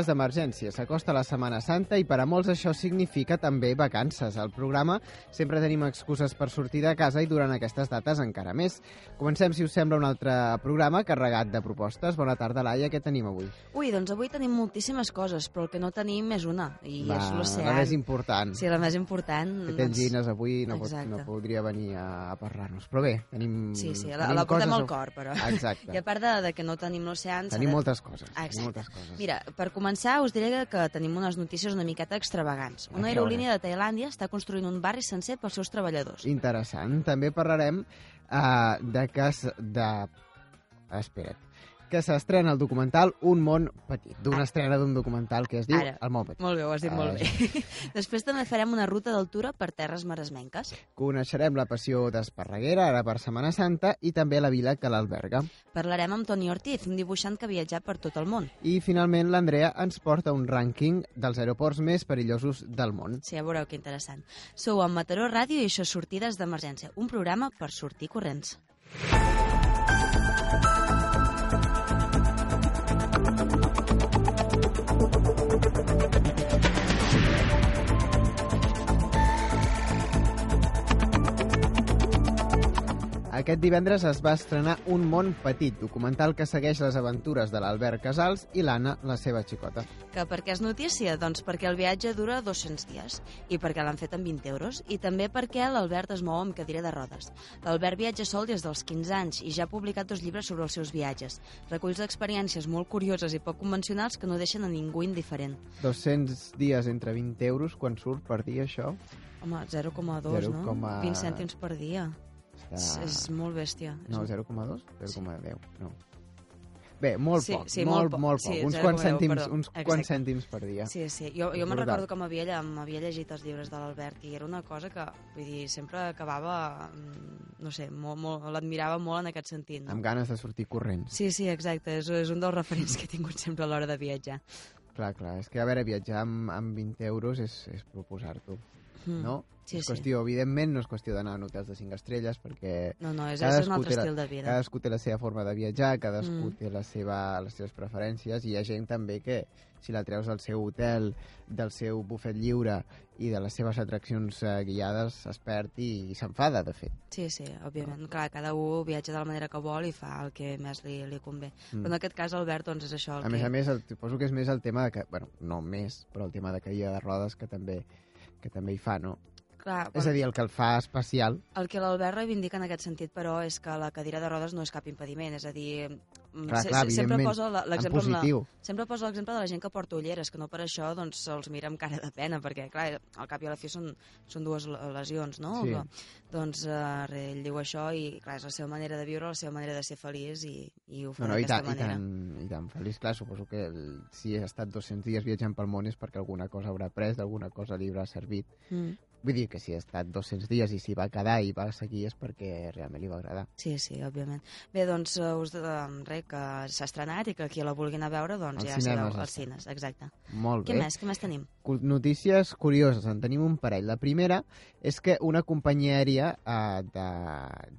Sortides d'Emergència. S'acosta la Setmana Santa i per a molts això significa també vacances. Al programa sempre tenim excuses per sortir de casa i durant aquestes dates encara més. Comencem, si us sembla, un altre programa carregat de propostes. Bona tarda, Laia. Què tenim avui? Ui, doncs avui tenim moltíssimes coses, però el que no tenim és una, i Va, és l'oceà. la més important. Sí, la més important. Que tens gines avui no, pot, no podria venir a, a parlar-nos. Però bé, tenim... Sí, sí, la, la portem al cor, però. Exacte. I a part de, de que no tenim l'oceà... Tenim moltes coses. Exacte. Moltes coses. Mira, per començar, us diré que, tenim unes notícies una miqueta extravagants. Una aerolínia de Tailàndia està construint un barri sencer pels seus treballadors. Interessant. També parlarem uh, de que... s- De... Espera't. Que s'estrena el documental Un món petit. D'una estrena d'un documental que es diu Ara. El món petit. Molt bé, ho has dit Ah, molt bé. Després també farem una ruta d'altura per terres maresmenques. Coneixerem la passió d'Esparreguera, ara per Setmana Santa, i també la vila que l'alberga. Parlarem amb Toni Ortiz, un dibuixant que ha viatjat per tot el món. I, finalment, l'Andrea ens porta un rànquing dels aeroports més perillosos del món. Sí, ja veureu que interessant. Sou a Mataró Ràdio i això és Sortides d'Emergència, un programa per sortir corrents. Aquest divendres es va estrenar Un món petit, documental que segueix les aventures de l'Albert Casals i l'Anna, la seva xicota. Que per què és notícia? Doncs perquè el viatge dura 200 dies i perquè l'han fet amb 20 euros i també perquè l'Albert es mou amb cadira de rodes. L'Albert viatja sol des dels 15 anys i ja ha publicat dos llibres sobre els seus viatges. Reculls d'experiències molt curioses i poc convencionals que no deixen a ningú indiferent. 200 dies entre 20 euros, quan surt per dia això? Home, 0,2, 0, no? 20 cèntims per dia. És, Està... és molt bèstia. No, un- 0,2? 0,10, no. Bé, molt Sí, poc, sí, molt, molt poc. molt poc. Sí, uns 0,10, quants cèntims, perdó. uns Exacte. quants cèntims per dia. Sí, sí. Jo, jo me'n recordo que m'havia m'havia llegit els llibres de l'Albert i era una cosa que, vull dir, sempre acabava, mm, no sé, molt, molt, l'admirava molt en aquest sentit. No? Amb ganes de sortir corrents. Sí, sí, exacte. És, és un dels referents que he tingut sempre a l'hora de viatjar. Clar, clar. És que, a veure, viatjar amb, amb 20 euros és, és proposar-t'ho, Mm. no? Sí, és sí. qüestió, evidentment, no és qüestió d'anar en hotels de 5 estrelles, perquè No, no, és, és un altre estil de vida. cadascú té la seva forma de viatjar, cadascú Mm. té la seva, les seves preferències, i hi ha gent també que, si la treus del seu hotel, del seu bufet lliure i de les seves atraccions eh, guiades, es perd i, i s'enfada, de fet. Sí, sí, òbviament. Clar, cada un viatja de la manera que vol i fa el que més li, li convé. Mm. Però en aquest cas, Albert, doncs és això el A que... més a més, el, suposo que és més el tema de que, bueno, no més, però el tema de caïda de rodes que també que també hi fa, no? Clar, És a dir, el que el fa especial, El que l'Albert reivindica en aquest sentit, però, és que la cadira de rodes no és cap impediment. És a dir, mm, clar, clar, se- sempre posa l'exemple la, sempre posa l'exemple de la gent que porta ulleres, que no per això doncs, se'ls mira amb cara de pena, perquè, clar, al cap i a la fi són, són dues le- lesions, no? Sí. Que, doncs, eh, ell diu això i, clar, és la seva manera de viure, la seva manera de ser feliç i, i ho fa No, no, d'aquesta tant, i manera. tant, i tant feliç. Clar, suposo que el, si ha estat 200 dies viatjant pel món és perquè alguna cosa haurà pres, d'alguna cosa li haurà servit. Mm. Vull dir que si ha estat 200 dies i s'hi va quedar i va seguir és perquè realment li va agradar. Sí, sí, òbviament. Bé, doncs, eh, us de, res, que s'ha estrenat i que qui la vulgui anar a veure, doncs Als ja sabeu, als cines, exacte. Molt Què bé. més? Què més tenim? Notícies curioses, en tenim un parell. La primera és que una companyia aèria eh, de,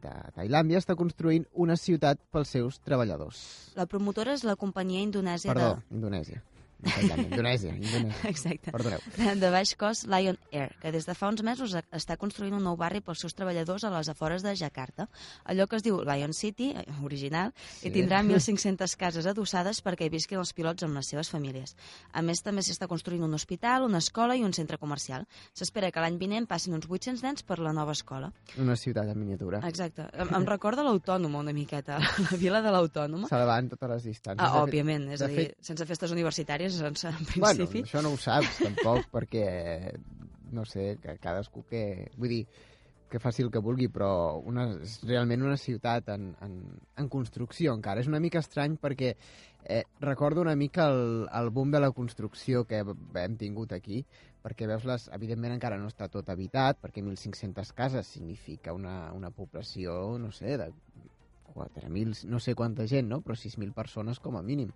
de Tailàndia està construint una ciutat pels seus treballadors. La promotora és la companyia indonèsia Perdó, de... Indonèsia. Indonèsia, Indonèsia. Exacte. Perdoneu. de baix cost Lion Air, que des de fa uns mesos està construint un nou barri pels seus treballadors a les afores de Jakarta. Allò que es diu Lion City, eh, original, Sí. i tindrà 1.500 cases adossades perquè hi visquin els pilots amb les seves famílies. A més, també s'està construint un hospital, una escola i un centre comercial. S'espera que l'any vinent passin uns 800 nens per la nova escola. Una ciutat en miniatura. Exacte. Em, em recorda l'Autònoma una miqueta, la vila de l'Autònoma. Salvant totes les distàncies. Ah, òbviament, és a dir, fet- sense festes universitàries, doncs, en Bueno, principi. això no ho saps, tampoc, perquè, no sé, que cadascú que... Vull dir, que faci el que vulgui, però una, és realment una ciutat en, en, en construcció encara. És una mica estrany perquè eh, recordo una mica el, el boom de la construcció que hem tingut aquí, perquè veus les... Evidentment encara no està tot habitat, perquè 1.500 cases significa una, una població, no sé, de 4.000, no sé quanta gent, no? Però 6.000 persones com a mínim.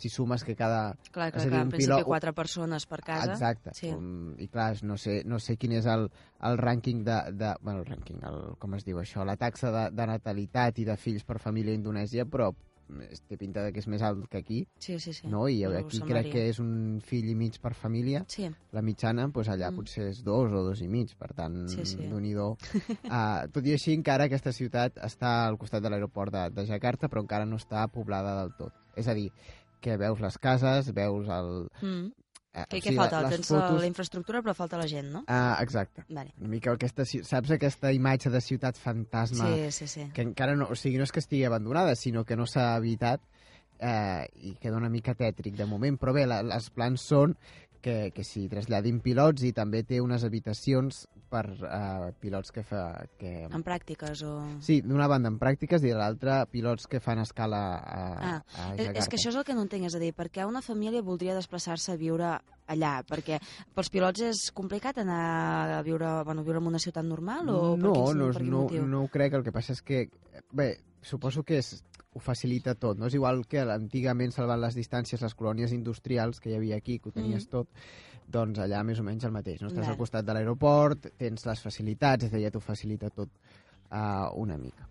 Si sumes que cada... Clar, clar, clar, en principi quatre persones per casa. Exacte. Sí. Com, I clar, no sé, no sé quin és el, el rànquing de, de... Bueno, el rànquing, el, com es diu això? La taxa de, de natalitat i de fills per família a Indonèsia, però té pinta de que és més alt que aquí, Sí, sí, sí. no? I aquí crec que és un fill i mig per família. Sí, La mitjana, doncs allà Mm. potser és dos o dos i mig, per tant, Sí, sí. déu-n'hi-do. Uh, tot i així, encara aquesta ciutat està al costat de l'aeroport de, de Jakarta, però encara no està poblada del tot. És a dir, que veus les cases, veus el... mm. Eh, Què, o què sigui, falta? les Tens fotos... la infraestructura, però falta la gent, no? Ah, exacte. Vale. Una mica aquesta, saps aquesta imatge de ciutat fantasma Sí, sí, sí. que encara no, o sigui, no és que estigui abandonada, sinó que no s'ha habitat eh, i queda una mica tètric de moment, però bé, la, els plans són que, que s'hi traslladin pilots i també té unes habitacions per eh, pilots que fa... Que... En pràctiques o... Sí, d'una banda en pràctiques i de l'altra pilots que fan escala a, Ah, a És, Jakarta. és que això és el que no entenc, és a dir, per què una família voldria desplaçar-se a viure allà? Perquè pels pilots és complicat anar a viure, bueno, viure en una ciutat normal o per no, quin, no, per quin no, motiu? no ho crec, el que passa és que, bé, suposo que és, ho facilita tot, no? És igual que antigament salvant les distàncies les colònies industrials que hi havia aquí, que ho tenies Mm. tot, doncs allà més o menys el mateix, no? Estàs Vale. al costat de l'aeroport, tens les facilitats, és a dir, ja t'ho facilita tot uh, una mica.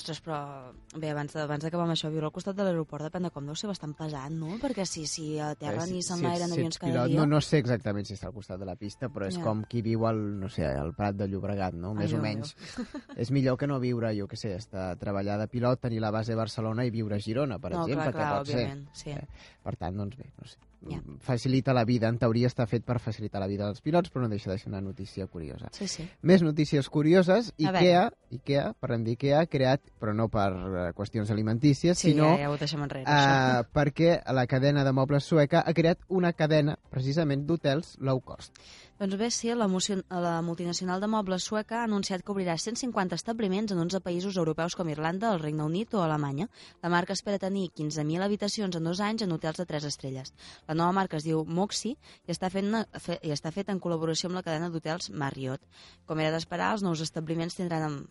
Ostres, però bé, abans de- abans d'acabar amb això, viure al costat de l'aeroport depèn de com deu ser bastant pesant, no? Perquè si, si a terra Eh, ni si- s'enlairen si- si avions ets cada pilot, dia... No, no sé exactament si està al costat de la pista, però és Ja. com qui viu al, no sé, al Prat de Llobregat, no? Ai, Més o Déu menys. és millor que no viure, jo que sé, estar, treballar de pilot, tenir la base a Barcelona i viure a Girona, per no, exemple, clar, clar, que pot ser. òbviament, sí. Eh, Per tant, doncs bé, no sé. Ja. Facilita la vida, en teoria està fet per facilitar la vida dels pilots, però no deixa de ser una notícia curiosa. Sí, sí. Més notícies curioses. A IKEA, IKEA, parlem d'IKEA, ha creat, però no per eh, qüestions alimentícies, Sí, sinó ja, ja ho deixem enrere, això. uh, perquè la cadena de mobles sueca ha creat una cadena, precisament, d'hotels low cost. Doncs bé, sí, la, la multinacional de mobles sueca ha anunciat que obrirà 150 establiments en 11 països europeus com Irlanda, el Regne Unit o Alemanya. La marca espera tenir 15.000 habitacions en dos anys en hotels de 3 estrelles. La nova marca es diu Moxie i està, fent una, fe, i està feta en col·laboració amb la cadena d'hotels Marriott. Com era d'esperar, els nous establiments tindran,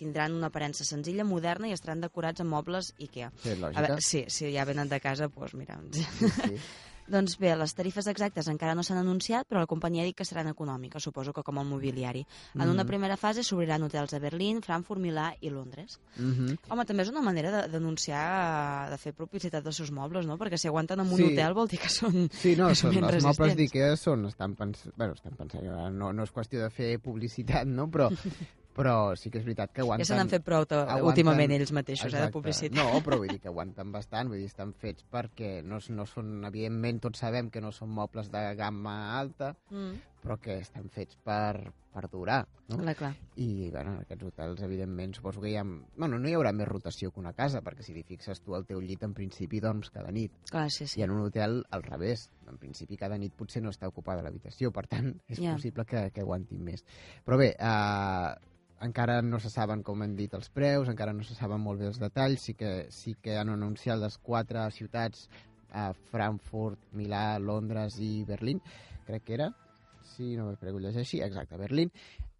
tindran una aparença senzilla, moderna i estaran decorats amb mobles IKEA. A lògica. veure, sí, si ja venen de casa, doncs mira... Sí, sí. Doncs bé, les tarifes exactes encara no s'han anunciat, però la companyia ha dit que seran econòmiques, suposo que com el mobiliari. En una Mhm. primera fase s'obriran hotels a Berlín, Frankfurt, Milà i Londres. Mhm. Home, també és una manera de denunciar, de fer publicitat dels seus mobles, no? Perquè si aguanten en un Sí. hotel vol dir que són... Sí, no, són, els mobles d'IKEA són, estan pensant, bueno, estan pensant, no, no és qüestió de fer publicitat, no? Però, però sí que és veritat que aguanten... Ja se n'han fet prou aguanten- últimament ells mateixos, eh, de Exacte. publicitat. No, però vull dir que aguanten bastant, vull dir, estan fets perquè no, no són, evidentment, tots sabem que no són mobles de gamma alta, Mm, però que estan fets per, per durar, no? clar, clar. I, bueno, en aquests hotels, evidentment, suposo que hi ha... Bueno, no hi haurà més rotació que una casa, perquè si t'hi fixes tu al teu llit, en principi dorms cada nit. Clar, sí, sí. I en un hotel, al revés. En principi, cada nit potser no està ocupada l'habitació, per tant, és Ja. possible que, que aguantin més. Però bé, eh, encara no se saben, com hem dit, els preus, encara no se saben molt bé els detalls, sí que, sí que han anunciat les quatre ciutats, eh, Frankfurt, Milà, Londres i Berlín, crec que era, si no me prego llegeixi, exacte, Berlín.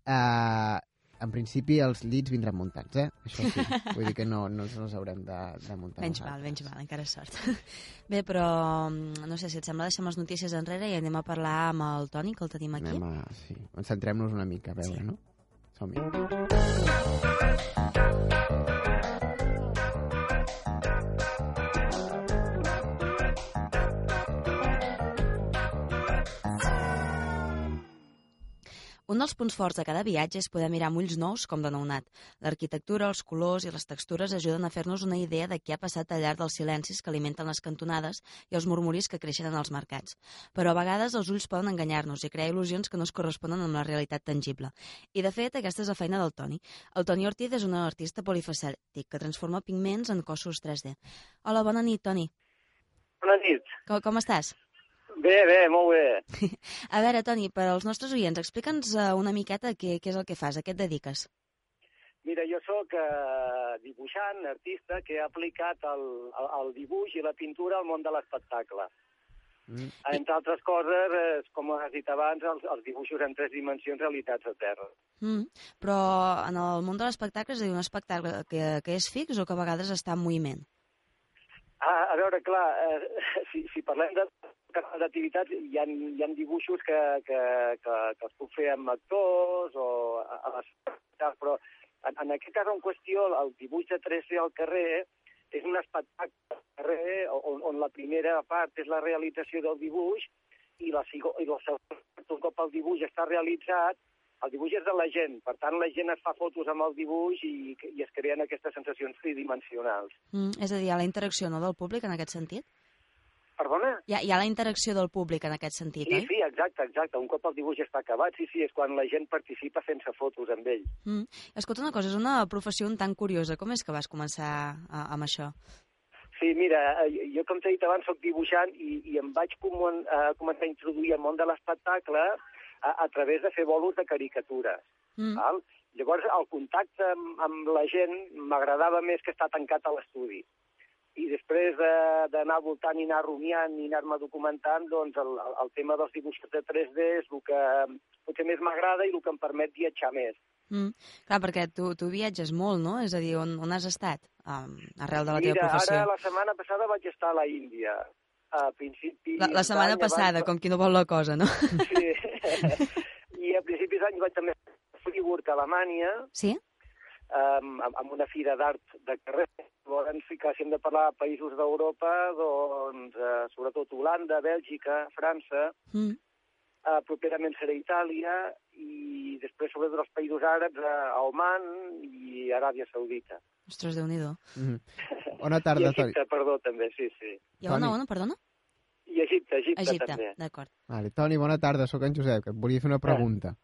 Eh, en principi els llits vindran muntats, eh? Això sí. Vull dir que no, no ens els haurem de, de muntar Menys mal, menys mal, encara sort. Bé, però mm, no sé si et sembla deixem les notícies enrere i anem a parlar amb el Toni, que el tenim aquí. Anem a... Sí, centrem-nos una mica, a veure, Sí. no? Som-hi. Un dels punts forts de cada viatge és poder mirar amb ulls nous com de nounat. L'arquitectura, els colors i les textures ajuden a fer-nos una idea de què ha passat al llarg dels silencis que alimenten les cantonades i els murmuris que creixen en els mercats. Però a vegades els ulls poden enganyar-nos i crear il·lusions que no es corresponen amb la realitat tangible. I de fet, aquesta és la feina del Toni. El Toni Ortiz és un artista polifacètic que transforma pigments en cossos 3D. Hola, bona nit, Toni. Bona nit. Com, com estàs? Bé, bé, molt bé. A veure, Toni, per als nostres oients, explica'ns uh, una miqueta què, què és el que fas, a què et dediques. Mira, jo sóc eh, dibuixant, artista, que ha aplicat el, el, el dibuix i la pintura al món de l'espectacle. Mm. Entre altres coses, eh, com has dit abans, els, els dibuixos en tres dimensions realitats a terra. Mm. Però en el món de l'espectacle és a dir, un espectacle que, que és fix o que a vegades està en moviment? Ah, a veure, clar, eh, si, si parlem de d'activitats, hi, ha, hi ha dibuixos que, que, que, que es puc fer amb actors o a, a les però en, en aquest cas en qüestió, el dibuix de 3D al carrer és un espectacle al carrer on, on la primera part és la realització del dibuix i la, i la segona, un cop el dibuix està realitzat, el dibuix és de la gent, per tant la gent es fa fotos amb el dibuix i, i es creen aquestes sensacions tridimensionals. Mm, és a dir, ha la interacció no, del públic en aquest sentit? Perdona? Hi ha, hi ha la interacció del públic en aquest sentit, Sí, oi? sí, exacte, exacte. Un cop el dibuix està acabat, sí, sí, és quan la gent participa fent-se fotos amb ell. Mm. Escolta una cosa, és una professió un tant curiosa. Com és que vas començar a, amb això? Sí, mira, eh, jo com t'he dit abans soc dibuixant i, i em vaig comen uh, començar a introduir al món de l'espectacle a, a través de fer bolos de caricatures. Mm. Val? Llavors, el contacte amb, amb la gent m'agradava més que estar tancat a l'estudi. I després de- d'anar voltant i anar rumiant i anar-me documentant, doncs el, el, tema dels dibuixos de 3D és el que potser més m'agrada i el que em permet viatjar més. Mm. Clar, perquè tu, tu viatges molt, no? És a dir, on, on has estat um, arrel de la teva Mira, professió? ara la setmana passada vaig estar a la Índia. A principi La, la setmana passada, abans- com qui no vol la cosa, no? Sí. I a principis d'any vaig també a Friburg, a Alemanya, Sí? Um, amb, amb una fira d'art de carrer. Sí que si hem de parlar de països d'Europa, doncs, eh, sobretot Holanda, Bèlgica, França, Mm. eh, properament serà Itàlia, i després, sobretot, els països àrabs, eh, Oman i Aràbia Saudita. Ostres, déu nhi Mm. Bona I tarda, Toni. Egipte, perdó, també, sí, sí. I on, on, perdona? I Egipte, Egipte, Egipte, també. d'acord. Vale, Toni, bona tarda, sóc en Josep, que et volia fer una pregunta.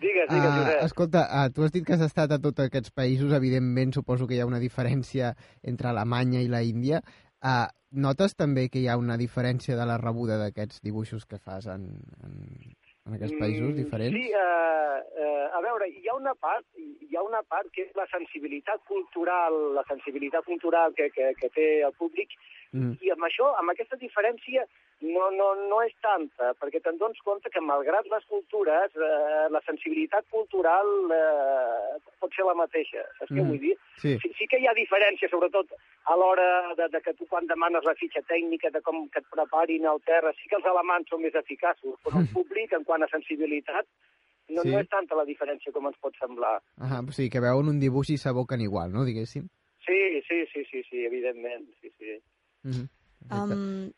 Digues, digues, Ah, Josep. escolta, uh, tu has dit que has estat a tots aquests països, evidentment suposo que hi ha una diferència entre Alemanya i la Índia. Uh, notes també que hi ha una diferència de la rebuda d'aquests dibuixos que fas en, en, en aquests països Mm, diferents? Sí, eh, eh, a veure, hi ha una part, hi ha una part que és la sensibilitat cultural, la sensibilitat cultural que, que, que té el públic, Mm. i amb això, amb aquesta diferència, no, no, no és tanta, perquè te'n dones compte que, malgrat les cultures, eh, la sensibilitat cultural eh, pot ser la mateixa. Saps què Mhm. vull dir? Sí, Sí, sí que hi ha diferència, sobretot a l'hora de, de que tu quan demanes la fitxa tècnica, de com que et preparin el terra, sí que els alemans són més eficaços, però el públic, en quant a sensibilitat, no, Sí. no és tanta la diferència com ens pot semblar. ah, o sigui, que veuen un dibuix i s'aboquen igual, no, diguéssim? Sí, sí, sí, sí, sí, evidentment, sí, sí. Mm -hmm. Um,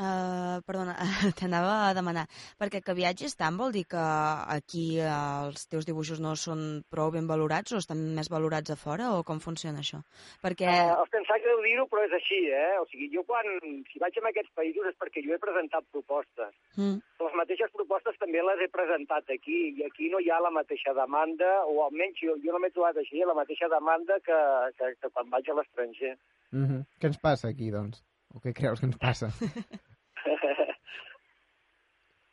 uh, perdona, t'anava a demanar, perquè que viatges tant vol dir que aquí uh, els teus dibuixos no són prou ben valorats o estan més valorats a fora o com funciona això? Perquè... Eh, els pensar greu dir-ho, però és així, eh? O sigui, jo quan, si vaig a aquests països és perquè jo he presentat propostes. Mm, Les mateixes propostes també les he presentat aquí, i aquí no hi ha la mateixa demanda, o almenys jo, jo no m'he trobat així, la mateixa demanda que, que, que quan vaig a l'estranger. Mm -hmm. Què ens passa aquí, doncs? O què creus que ens passa?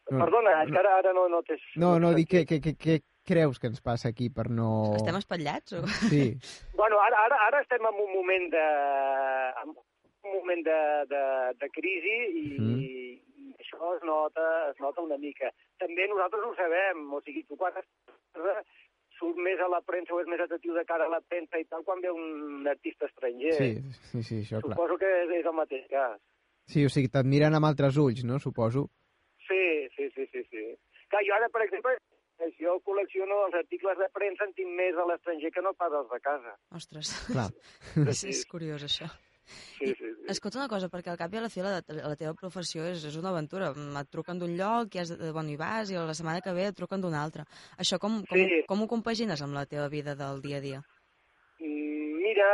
No, Perdona, és que ara, ara no, no t'he... No, no, dic, què, què, què, què creus que ens passa aquí per no... Estem espatllats o...? Sí, Bueno, ara, ara, ara estem en un moment de, en un moment de, de, de crisi i, Mhm. i això es nota, es nota una mica. També nosaltres ho sabem, o sigui, tu quan surt més a la premsa o és més atractiu de cara a la premsa i tal quan ve un artista estranger. sí, sí, sí, això, clar. Suposo que és, és el mateix cas. Sí, o sigui, t'admiren amb altres ulls, no?, suposo. Sí, sí, sí, sí, sí. Clar, jo ara, per exemple, jo col·lecciono els articles de premsa en tinc més a l'estranger que no pas els de casa. Ostres, Clar. és, és curiós això. Sí, sí, sí. Escolta una cosa, perquè al cap i a la fi la, la teva professió és, és una aventura. Et truquen d'un lloc, i has, de- bueno, hi vas, i la setmana que ve et truquen d'un altre. Això com, com, Sí. com ho compagines amb la teva vida del dia a dia? Mm, Mira,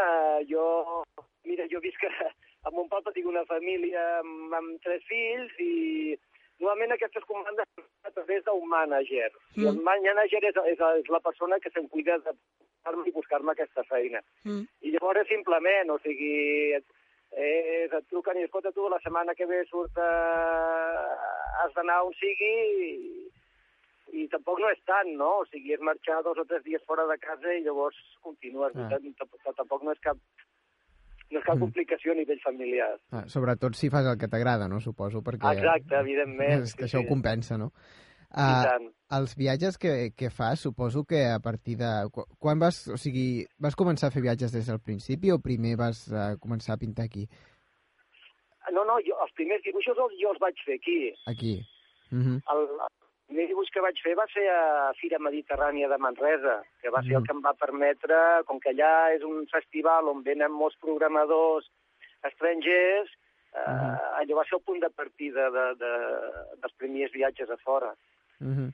jo, mira, jo visc a, a Montpalpa, tinc una família amb, amb tres fills i normalment aquestes comandes són a través d'un mànager. Mm. Mm. El mànager és, és, és la persona que se'n cuida de buscar-me i buscar-me aquesta feina. Mm. I llavors simplement, o sigui, et, eh, et truquen i escolta tu, la setmana que ve surt, eh, has d'anar on sigui i, i tampoc no és tant, no? O sigui, és marxar dos o tres dies fora de casa i llavors continues. Ah. Tampoc, tampoc no és cap no és cap Mm. complicació a nivell familiar. Ah, sobretot si fas el que t'agrada, no? Suposo, perquè... Exacte, evidentment. És que sí, això sí. ho compensa, no? Uh, els viatges que, que fas, suposo que a partir de... qu- Quan vas, o sigui, vas començar a fer viatges des del principi o primer vas uh, començar a pintar aquí? No, no, jo, els primers dibuixos jo els vaig fer aquí. Aquí. Uh -huh. El, el primer dibuix que vaig fer va ser a Fira Mediterrània de Manresa, que va ser Mm. el que em va permetre, com que allà és un festival on venen molts programadors estrangers, eh, Mhm. allò va ser el punt de partida de, de, dels primers viatges a fora. Uh -huh.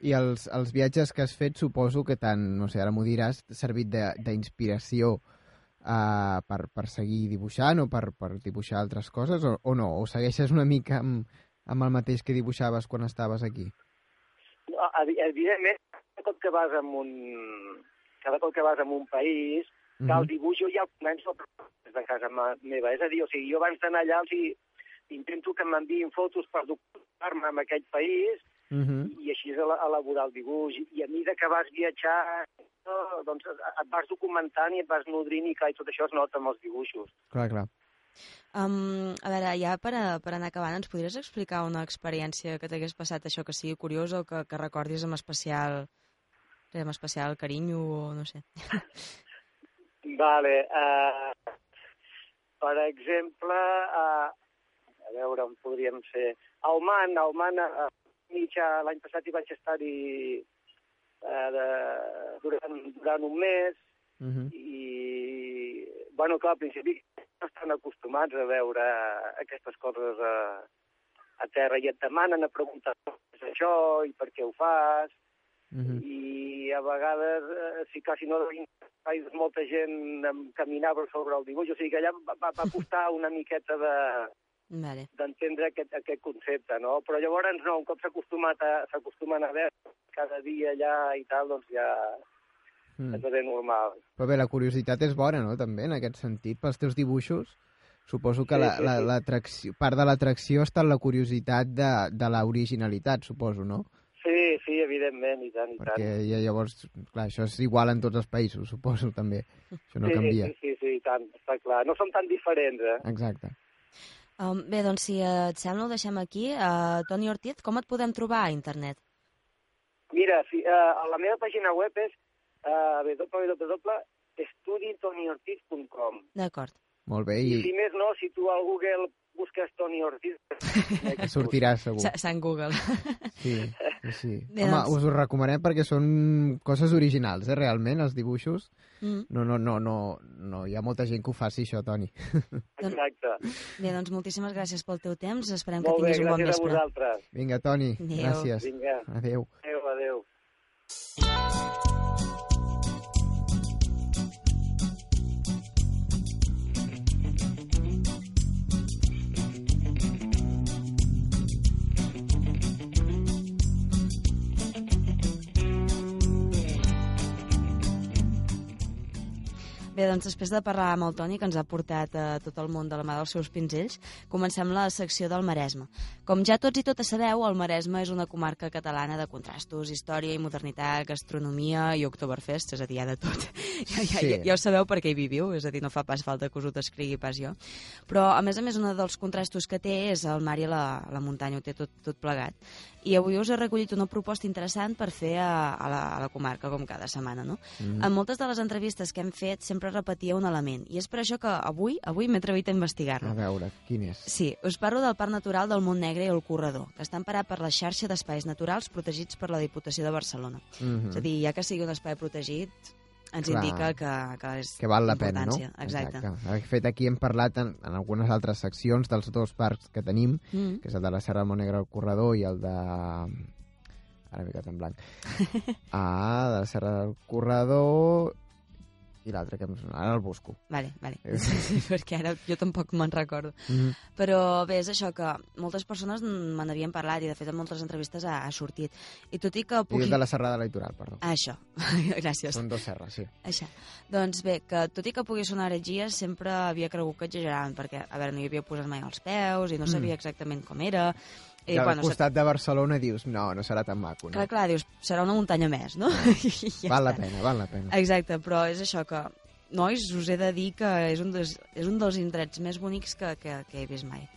I els, els viatges que has fet suposo que t'han, no sé, ara m'ho diràs, servit de- d'inspiració uh, per, per seguir dibuixant o per, per dibuixar altres coses o, o no? O segueixes una mica amb, amb el mateix que dibuixaves quan estaves aquí? Evidentment, cada cop que vas a un, cada cop que vas a un país, que Mhm. el dibuix jo ja el començo des de casa meva. És a dir, o sigui, jo abans d'anar allà els hi, intento que m'enviïn fotos per documentar-me en aquell país Uh -huh. i així ela- elaborar el dibuix. I a mesura que vas viatjar, no, doncs et vas documentant i et vas nodrint i, clar, i tot això es nota amb els dibuixos. Clar, clar. Um, a veure, ja per, a, per anar acabant, ens podries explicar una experiència que t'hagués passat això que sigui curiosa o que, que recordis amb especial amb especial carinyo o no sé. Vale. Uh, per exemple, uh, a veure on podríem ser... A Oman, a Oman, a mitja, l'any passat hi vaig estar-hi uh, de, durant, durant un mes Uh -huh. i, bueno, clar, al principi estan acostumats a veure aquestes coses a, a terra i et demanen a preguntar què és això i per què ho fas Uh -huh. i a vegades, eh, si quasi no devien països, molta gent caminava sobre el dibuix, o sigui que allà va, va, costar una miqueta de Vale. d'entendre aquest, aquest concepte, no? Però llavors no, un cop s'acostumat a- s'acostumen a veure cada dia allà i tal, doncs ja Mm. és de normal. Però bé, la curiositat és bona, no?, també, en aquest sentit, pels teus dibuixos. Suposo que Sí, la, la, sí. l'atracció, part de l'atracció està en la curiositat de, de l'originalitat, suposo, no? Sí, sí, evidentment, i tant, i tant. Perquè ja, llavors, clar, això és igual en tots els països, suposo, també. Això no sí, canvia. Sí, sí, sí, i tant, està clar. No són tan diferents, eh? Exacte. Um, bé, doncs si et sembla ho deixem aquí. Uh, Toni Ortiz, com et podem trobar a internet? Mira, si, uh, a la meva pàgina web és www.estuditoniortiz.com D'acord. Molt bé, I i si més no, si tu al Google busques Toni Ortiz... que sortirà segur. Sa- Sant Google. Sí, sí. Bé, Home, doncs- us ho recomanem perquè són coses originals, eh, realment, els dibuixos. Mm. No, no, no, no, no, hi ha molta gent que ho faci, això, Toni. Exacte. Bé, doncs moltíssimes gràcies pel teu temps. Esperem que Molt bé, tinguis un bon gràcies a vespre. vosaltres. Vinga, Toni, Adéu. gràcies. Vinga, Adéu. adéu, adéu. Bé, doncs després de parlar amb el Toni, que ens ha portat a tot el món de la mà dels seus pinzells, comencem la secció del Maresme. Com ja tots i totes sabeu, el Maresme és una comarca catalana de contrastos, història i modernitat, gastronomia i Oktoberfest, és a dir, hi ha de tot. Ja, ja, Sí. ja, ja ho sabeu per què hi viviu, és a dir, no fa pas falta que us ho descrigui pas jo. Però, a més a més, un dels contrastos que té és el mar i la, la muntanya, ho té tot, tot plegat. I avui us he recollit una proposta interessant per fer a, a, la, a la comarca, com cada setmana, no? Mm. En moltes de les entrevistes que hem fet sempre repetia un element, i és per això que avui avui m'he atrevit a A investigar-lo. veure, quin és? Sí, us parlo del Parc Natural del Montnegre i el Corredor, que està emparat per la xarxa d'espais naturals protegits per la Diputació de Barcelona. Mm És a dir, ja que sigui un espai protegit, ens Clar. indica que, que és que val la pena, no? importància. Exacte. De fet, aquí hem parlat en, en algunes altres seccions dels dos parcs que tenim, Mm. que és el de la Serra de Montnegre al Corredor i el de... Ara m'he quedat en blanc. Ah, de la Serra del Corredor i l'altre que. Ara el busco. Vale, vale. Eh. perquè ara jo tampoc me'n recordo. Mm -hmm. Però bé, és això que moltes persones me n'havien parlat i de fet en moltes entrevistes ha, ha sortit. I tot i que I pugui... el de la Serrada Litoral, perdó. Ah, això, gràcies. Són dos serres, sí. Això. Doncs bé, que tot i que pugui sonar heretgia, sempre havia cregut que exageraven, perquè, a veure, no hi havia posat mai els peus i no sabia exactament com era. I al bueno, costat de Barcelona dius, no, no serà tan maco, no? Clar, clar, dius, serà una muntanya més, no? I ja val la està. pena, val la pena. Exacte, però és això que, nois, us he de dir que és un dels, és un dels indrets més bonics que, que, que he vist mai.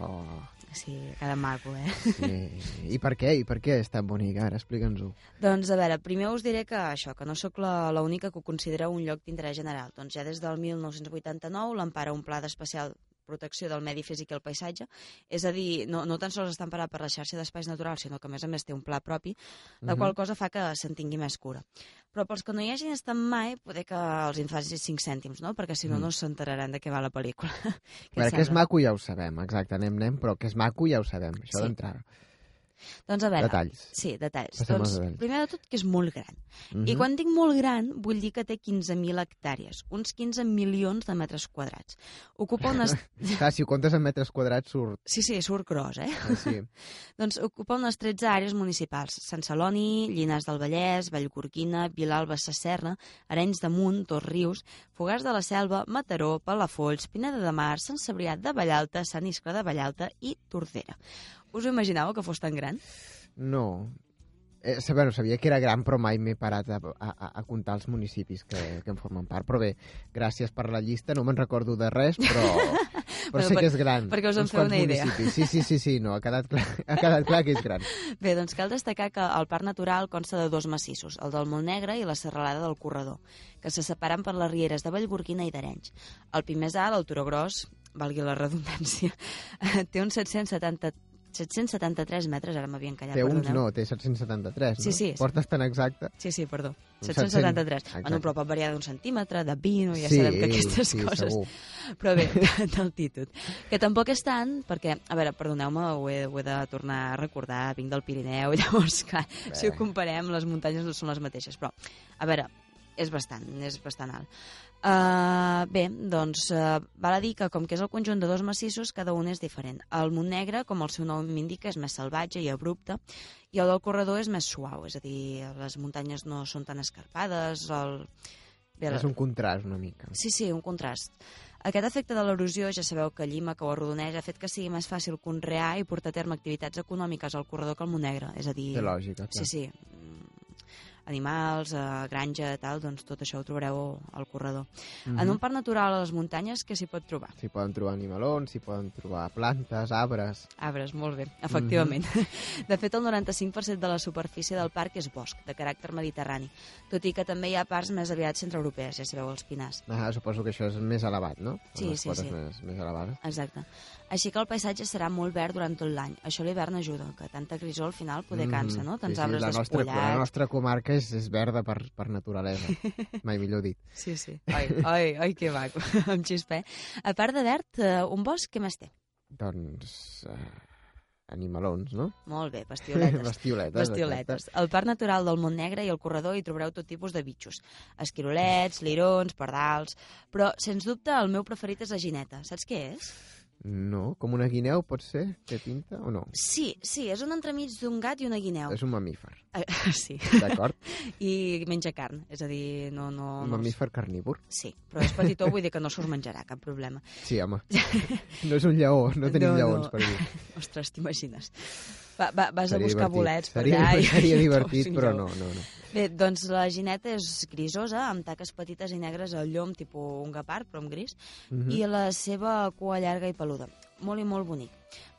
Oh, Sí, cada maco, eh? sí. I per què? I per què és tan bonic? Ara, explica'ns-ho. Doncs, a veure, primer us diré que això, que no sóc la- l'única que ho considera un lloc d'interès general. Doncs ja des del 1989 l'empara un pla d'especial protecció del medi físic i el paisatge, és a dir, no, no tan sols està emparat per la xarxa d'espais naturals, sinó que a més a més té un pla propi, la qual cosa fa que se'n tingui més cura. Però pels que no hi hagin estat mai, poder que els en faci 5 cèntims, no? Perquè si no, Mm. no s'enteraran de què va la pel·lícula. Què veure, que és maco ja ho sabem, exacte, anem, anem, però que és maco ja ho sabem, això Sí. d'entrada. Doncs a veure... Detalls. Sí, detalls. Passem doncs, detalls. primer de tot, que és molt gran. Mhm. I quan dic molt gran, vull dir que té 15.000 hectàrees, uns 15 milions de metres quadrats. Ocupa unes... Clar, si ho comptes en metres quadrats surt... Sí, sí, surt gros, eh? eh, Sí. doncs ocupa unes 13 àrees municipals. Sant Celoni, Llinars del Vallès, Vallgorguina, Vilalba Sacerna, Arenys de Munt, Dos Rius, Fogars de la Selva, Mataró, Palafolls, Pineda de Mar, Sant Cebrià de Vallalta, Sant Iscle de Vallalta i Tordera. Us ho imaginàveu que fos tan gran? No. Eh, bueno, sabia que era gran, però mai m'he parat a, a, a comptar els municipis que, que en formen part. Però bé, gràcies per la llista, no me'n recordo de res, però, però Bueno, sé per- que és gran. perquè us en feu una idea. municipis. Sí, sí, sí, sí, no, ha quedat, clar, ha quedat clar que és gran. Bé, doncs cal destacar que el parc natural consta de dos massissos, el del Montnegre i la serralada del Corredor, que se separen per les rieres de Vallgorguina i d'Arenys. El pi més alt, el Turó Gros, valgui la redundància, té uns 770 773 metres, ara m'havia encallat, Té uns, perdoneu. no, té 773, no? Sí, sí. Portes tan exacte. Sí, sí, perdó. Un 773. 700, Bueno, però pot variar d'un centímetre, de 20, ja sí, sabem que aquestes sí, coses... segur. Però bé, d'altitud. Que tampoc és tant, perquè, a veure, perdoneu-me, ho, he, ho he de tornar a recordar, vinc del Pirineu, llavors, clar, si ho comparem, les muntanyes no són les mateixes, però, a veure, és bastant, és bastant alt. Uh, bé, doncs, uh, val a dir que com que és el conjunt de dos massissos, cada un és diferent. El Montnegre, com el seu nom indica, és més salvatge i abrupte, i el del corredor és més suau, és a dir, les muntanyes no són tan escarpades, el... Bé, És un contrast, una mica. Sí, sí, un contrast. Aquest efecte de l'erosió, ja sabeu que Llima, que ho arrodoneix, ha fet que sigui més fàcil conrear i portar a terme activitats econòmiques al corredor que al Montnegre. És a dir... Té lògica, clar. Sí, sí. Mm, Animals, eh, granja, tal, doncs tot això ho trobareu al corredor. Mhm. En un parc natural a les muntanyes, què s'hi pot trobar? S'hi poden trobar animalons, s'hi poden trobar plantes, arbres... Arbres, molt bé, efectivament. Mhm. De fet, el 95% de la superfície del parc és bosc, de caràcter mediterrani, tot i que també hi ha parts més aviat centreeuropees, ja sabeu, els pinars. Ah, suposo que això és més elevat, no? Sí, sí, sí. Més, més elevades. Exacte. Així que el paisatge serà molt verd durant tot l'any. Això a l'hivern ajuda, que tanta grisó al final poder cansa, no? Tants Mhm. sí, sí, arbres la nostra, la despullats. nostra comarca és, és verda per, per naturalesa, mai millor dit. Sí, sí. Ai, ai, ai, que maco, amb xisper. A part de verd, eh, un bosc, què més té? Doncs... Eh, animalons, no? Molt bé, bestioletes. Bestioletes. Bestioletes. Al Parc Natural del Montnegre i al corredor hi trobareu tot tipus de bitxos. Esquirolets, lirons, pardals... Però, sens dubte, el meu preferit és la gineta. Saps què és? No, com una guineu pot ser? Té pinta o no? Sí, sí, és un entremig d'un gat i una guineu. És un mamífer, Eh, sí, d'acord? i menja carn, és a dir, no... no, Un no mamífer carnívor. Sí, però és petitó, vull dir que no se'ls menjarà, cap problema. Sí, home. No és un lleó, no tenim No, lleons no. per dir. Ostres, t'imagines? Va, va, vas a Seria buscar divertit. bolets seria, allà. i- Seria divertit, un però no, no, no. Bé, doncs la gineta és grisosa, amb taques petites i negres al llom, tipus un gapard, però amb gris, Mhm. i la seva cua llarga i peluda. Molt i molt bonic.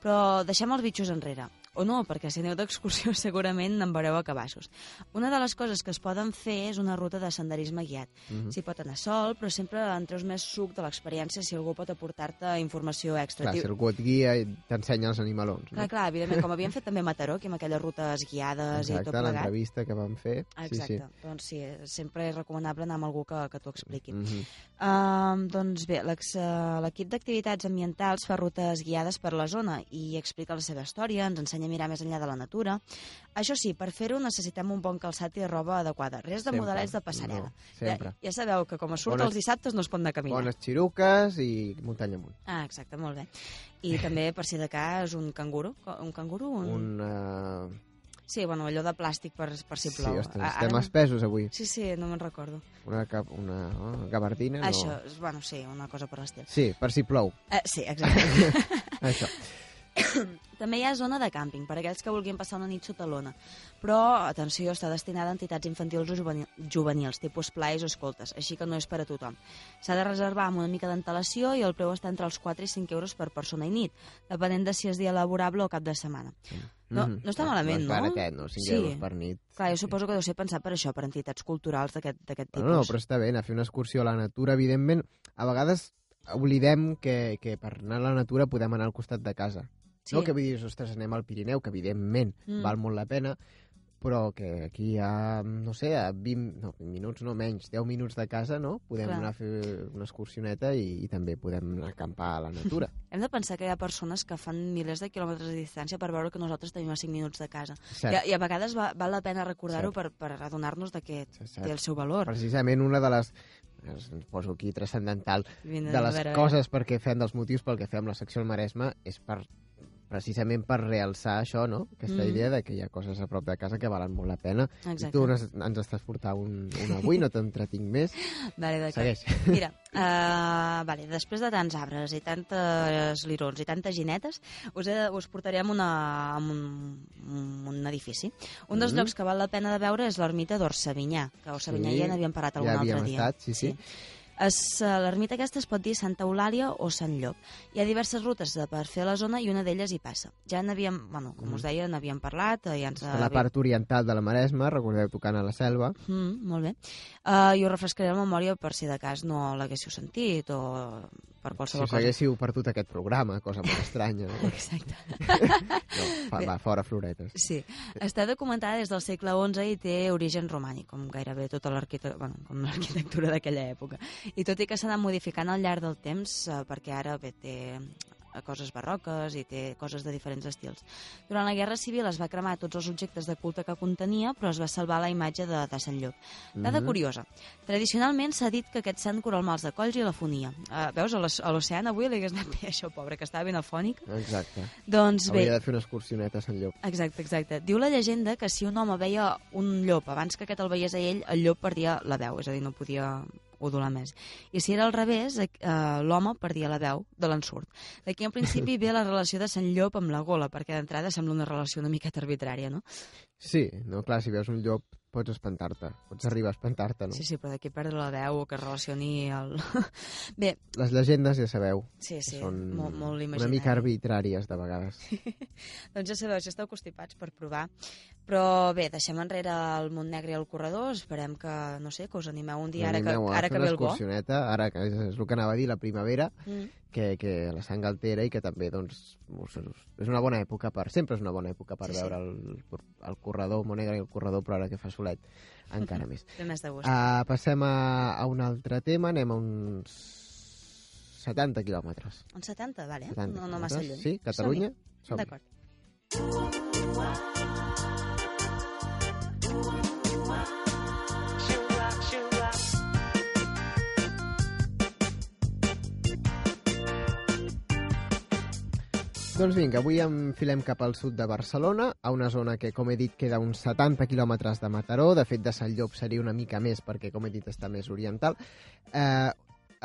Però deixem els bitxos enrere. O no, perquè si aneu d'excursió segurament en veureu a cabassos. Una de les coses que es poden fer és una ruta de senderisme guiat. Mm. -hmm. S'hi pot anar sol, però sempre en treus més suc de l'experiència si algú pot aportar-te informació extra. Clar, si algú et guia i t'ensenya els animalons. Clar, No? clar, evidentment, com havíem fet també a Mataró, aquí amb aquelles rutes guiades i tot Exacte, plegat. l'entrevista que vam fer. Exacte, Sí, sí. doncs sí, sempre és recomanable anar amb algú que, que t'ho expliqui. Mm -hmm. Um, doncs bé, eh, l'equip d'activitats ambientals fa rutes guiades per la zona i explica la seva història, ens ensenya a mirar més enllà de la natura. Això sí, per fer-ho necessitem un bon calçat i roba adequada. Res de Sempre. modelets de passarel·la. No, sempre. Ja, ja sabeu que com a surt Bones- els dissabtes no es pot anar a caminar. Bones xiruques i muntanya amunt. Ah, exacte, molt bé. I també, per si de cas, un canguro. Un canguro? Un... Un... Uh... Sí, bueno, allò de plàstic per, per si Sí, plou. ostres, A- estem no- espesos avui. Sí, sí, no me'n recordo. Una, cap, una oh, gabardina, no. Això, bueno, sí, una cosa per l'estil. Sí, per si plou. Eh, sí, exacte. Això. També hi ha zona de càmping, per aquells que vulguin passar una nit sota l'ona. Però, atenció, està destinada a entitats infantils o juvenil, juvenils, tipus plais o escoltes, així que no és per a tothom. S'ha de reservar amb una mica d'antelació i el preu està entre els 4 i 5 euros per persona i nit, depenent de si és dia laborable o cap de setmana. No, Mhm. no està malament, no? no? barat, no? 5 Sí. euros per nit. Clar, jo suposo que deu ser pensat per això, per entitats culturals d'aquest tipus. No, no, però està bé anar a fer una excursió a la natura, evidentment. A vegades oblidem que, que per anar a la natura podem anar al costat de casa. Sí. No que vull dir, ostres, anem al Pirineu, que evidentment Mm. val molt la pena, però que aquí a, no sé, a 20, no, 20 minuts, no menys, 10 minuts de casa, no? Podem Clar. anar a fer una excursioneta i, i també podem acampar a la natura. Hem de pensar que hi ha persones que fan milers de quilòmetres de distància per veure que nosaltres tenim a 5 minuts de casa. Cert. I, I a vegades va, val la pena recordar-ho per, per adonar-nos que Cert, té el seu valor. Precisament una de les ens poso aquí transcendental, Vine, de les veure, coses perquè fem, dels motius pel que fem la secció al Maresme, és per precisament per realçar això, no? Aquesta Mm. idea de que hi ha coses a prop de casa que valen molt la pena. Exacte. I tu ens, ens estàs portant un, un avui, no t'entretinc més. Vale, d'acord. Segueix. Mira, uh, vale, després de tants arbres i tantes lirons i tantes ginetes, us, he, us portarem una, a un, un edifici. Un dels Mhm. llocs que val la pena de veure és l'ermita d'Orsavinyà, que a Orsavinyà Sí, ja n'havíem parlat algun ja havíem altre dia. estat, sí, sí. Eh, L'ermita aquesta es pot dir Santa Eulàlia o Sant Llop. Hi ha diverses rutes de- per fer la zona i una d'elles hi passa. Ja n'havíem, bueno, com us deia, n'havíem parlat, eh, ja ens... La part oriental de la Maresma, recordeu, tocant a la selva. Mm, molt bé. Uh, I us refrescaré la memòria per si de cas no l'haguéssiu sentit o per Si qualsevol us cosa. haguéssiu perdut aquest programa, cosa molt estranya. No? Exacte. No, fa, va, fora floretes. Sí. Està documentada des del segle XI i té origen romànic, com gairebé tota l'arquitectura bueno, d'aquella època. I tot i que s'ha anat modificant al llarg del temps, eh, perquè ara bé, té coses barroques i té coses de diferents estils. Durant la Guerra Civil es va cremar tots els objectes de culte que contenia, però es va salvar la imatge de, de Sant Llop. Dada Mhm. curiosa. Tradicionalment s'ha dit que aquest sant cura el mals de colls i la fonia. Uh, veus, a l'oceà avui li hagués anat bé això, pobre, que estava ben afònic. Exacte. Doncs bé, Hauria de fer una excursioneta a Sant Llop. Exacte, exacte. Diu la llegenda que si un home veia un llop abans que aquest el veiés a ell, el llop perdia la veu, és a dir, no podia udolar més. I si era al revés, eh, l'home perdia la veu de l'ensurt. D'aquí en principi ve la relació de Sant Llop amb la gola, perquè d'entrada sembla una relació una miqueta arbitrària, no? Sí, no, clar, si veus un llop pots espantar-te, pots arribar a espantar-te, no? Sí, sí, però d'aquí perdre la veu o que es relacioni el... Bé, Les llegendes ja sabeu, sí, sí, són molt, molt una imaginari. mica arbitràries de vegades. Doncs ja sabeu, si esteu constipats per provar. Però bé, deixem enrere el Montnegre i el corredor, esperem que, no sé, que us animeu un dia, ara que, ara que una ve el bo. excursioneta, ara que és, és el que anava a dir, la primavera, Mm. Que, que la sang altera i que també doncs, és una bona època per... Sempre és una bona època per Sí, sí. veure el, el corredor, Montnegre i el corredor, però ara que fa solet encara més. Té més de gust. Uh, passem a, a un altre tema, anem a uns 70 quilòmetres. Un 70, vale. 70 no, no massa lluny. Sí, Catalunya? Som-hi. Som-hi. D'acord. Doncs vinga, avui enfilem cap al sud de Barcelona, a una zona que, com he dit, queda a uns 70 quilòmetres de Mataró. De fet, de Sant Llop seria una mica més, perquè, com he dit, està més oriental. Eh,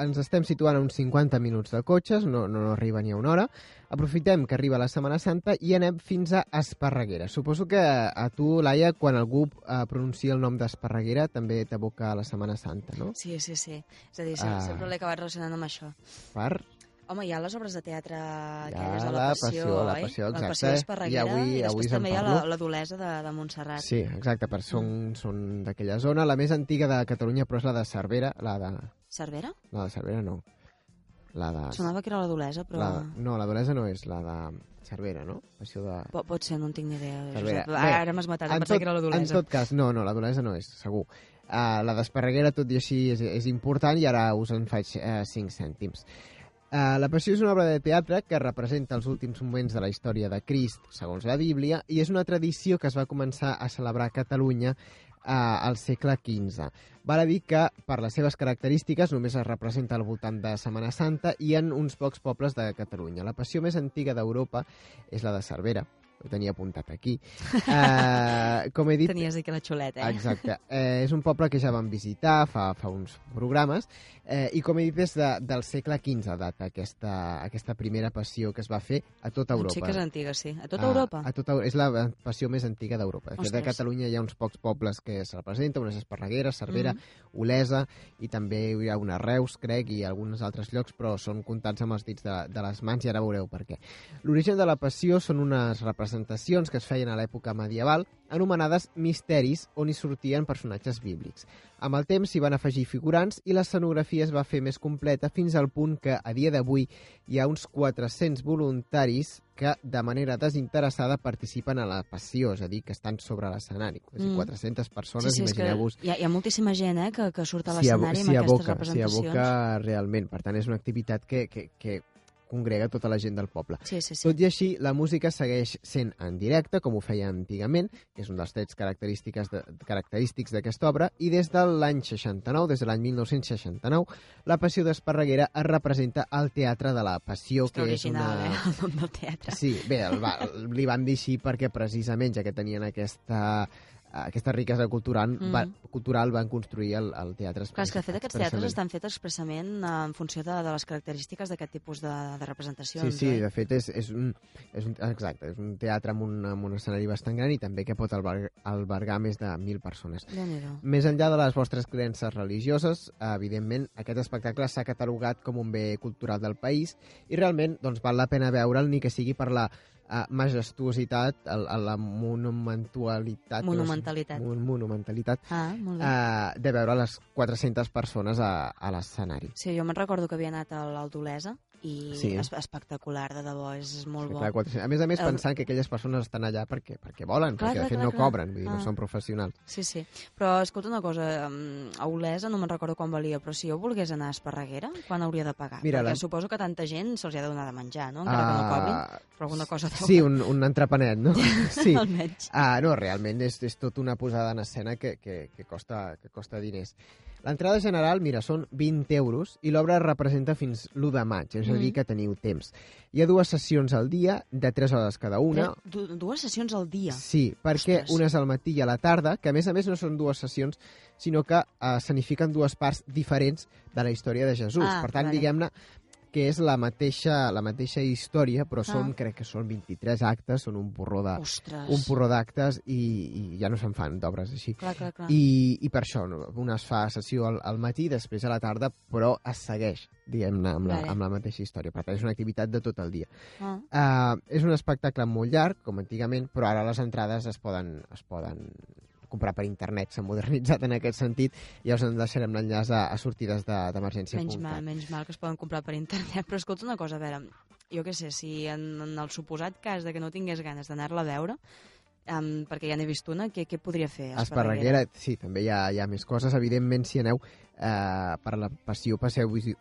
ens estem situant a uns 50 minuts de cotxes, no, no, no arriba ni a una hora. Aprofitem que arriba la Setmana Santa i anem fins a Esparreguera. Suposo que a tu, Laia, quan algú eh, pronuncia el nom d'Esparreguera, també t'evoca la Setmana Santa, no? Sí, sí, sí. És a dir, sí, Ah. sempre l'he acabat relacionant amb això. Per... Home, hi ha les obres de teatre aquelles de la, la Passió, Passió, la? Passió, La Passió exacte. d'Esparreguera, I avui- i després avui també hi ha la, la Dolesa de, de Montserrat. Sí, exacte, per són, són d'aquella zona. La més antiga de Catalunya, però és la de Cervera. La de... Cervera? La de Cervera no. La de... Sonava que era la Dolesa, però... La, no, la d'Olesa no és, la de Cervera, no? Passió de... Po- Pot ser, no en tinc ni idea. Cervera. Josep. Ara m'has matat, em en pensava tot, que era la en Dolesa. tot cas, no, no, la d'Olesa no és, segur. Uh, la d'Esparreguera, tot i així, és, és important i ara us en faig uh, 5 cèntims. Uh, la Passió és una obra de teatre que representa els últims moments de la història de Crist, segons la Bíblia, i és una tradició que es va començar a celebrar a Catalunya uh, al segle XV. Val a dir que, per les seves característiques, només es representa al voltant de Setmana Santa i en uns pocs pobles de Catalunya. La passió més antiga d'Europa és la de Cervera, ho tenia apuntat aquí. Uh, com he dit, Tenies aquí la xuleta, eh? Exacte. Eh, és un poble que ja vam visitar fa, fa uns programes eh, i, com he dit, és de, del segle XV data aquesta, aquesta primera passió que es va fer a tota Europa. Sí que és antiga, sí. A tota A- Europa? A, tota, és la passió més antiga d'Europa. De fet, a. Catalunya hi ha uns pocs pobles que se representen, unes Esparregueres, Cervera, Mhm. Olesa, i també hi ha una Reus, crec, i alguns altres llocs, però són comptats amb els dits de, de les mans i ara veureu per què. L'origen de la passió són unes representacions que es feien a l'època medieval, anomenades misteris, on hi sortien personatges bíblics. Amb el temps s'hi van afegir figurants i l'escenografia es va fer més completa fins al punt que, a dia d'avui, hi ha uns 400 voluntaris que, de manera desinteressada, participen a la passió, és a dir, que estan sobre l'escenari. Mm. 400 persones, sí, sí, imagineu-vos hi ha, hi ha moltíssima gent eh, que, que surt a s'hi l'escenari amb s'hi aquestes aboca, s'hi representacions. aboca realment. Per tant, és una activitat que, que, que congrega tota la gent del poble. Sí, sí, sí. Tot i així, la música segueix sent en directe, com ho feia antigament, que és un dels trets característiques de, característics d'aquesta obra, i des de l'any 69, des de l'any 1969, la Passió d'Esparreguera es representa al Teatre de la Passió, Està que és una... eh, el nom del teatre. Sí, bé, el va, li van dir així perquè precisament, ja que tenien aquesta aquesta riquesa cultural, Mm. va, cultural van construir el, el teatre Clar, és que de fet aquests teatres estan fets expressament eh, en funció de, de les característiques d'aquest tipus de, de Sí, representacions, sí, oi? de fet és, és, un, és un, exacte, és un teatre amb un, amb un escenari bastant gran i també que pot albergar, albergar més de 1.000 persones. Més enllà de les vostres creences religioses, evidentment, aquest espectacle s'ha catalogat com un bé cultural del país i realment doncs, val la pena veure'l ni que sigui per la uh, majestuositat, el, la monumentalitat... Monumentalitat. Mon, monumentalitat Ah, molt bé. uh, de veure les 400 persones a, a l'escenari. Sí, jo me'n recordo que havia anat a l'Aldolesa i Sí. és espectacular, de debò, és molt bo. Clar, 400. A més a més, El- pensant que aquelles persones estan allà perquè, perquè volen, Clar, perquè de clar, fet clar, no clar. cobren, vull dir, Ah. no són professionals. Sí, sí. Però escolta una cosa, a Olesa no me'n recordo quan valia, però si jo volgués anar a Esparreguera, quan hauria de pagar? Mira, Perquè la- suposo que tanta gent se'ls ha de donar de menjar, no? Encara que no cobrin, però alguna cosa deu Sí, un, un entrepanet, no? Sí. almenys. Ah, no, realment és, és tot una posada en escena que, que, que, costa, que costa diners. L'entrada general, mira, són 20 euros i l'obra es representa fins l'1 de maig, és a dir, Mm. que teniu temps. Hi ha dues sessions al dia, de 3 hores cada una. Du dues sessions al dia. Sí, perquè Ostres. una és al matí i a la tarda, que a més a més no són dues sessions, sinó que eh, signifiquen dues parts diferents de la història de Jesús. Ah, per tant, vale. diguem-ne que és la mateixa, la mateixa història, però són, Ah. crec que són 23 actes, són un porró de, Ostres. un porró d'actes i, i ja no se'n fan d'obres així. Clar, clar, clar. I, I per això, no? una es fa sessió al, al matí, després a la tarda, però es segueix, diguem-ne, amb, la, Vale. amb la mateixa història. Per tant, és una activitat de tot el dia. Ah. Uh, és un espectacle molt llarg, com antigament, però ara les entrades es poden, es poden comprar per internet, s'ha modernitzat en aquest sentit, i ja us en deixarem l'enllaç a, a sortides de- d'emergència. Menys mal, menys mal que es poden comprar per internet. Però escolta una cosa, a veure, jo què sé, si en, en el suposat cas de que no tingués ganes d'anar-la a veure, um, perquè ja n'he vist una, què, què podria fer? Esparreguera, sí, també hi ha, hi ha més coses. Evidentment, si aneu eh, per la passió, passeu-vos-hi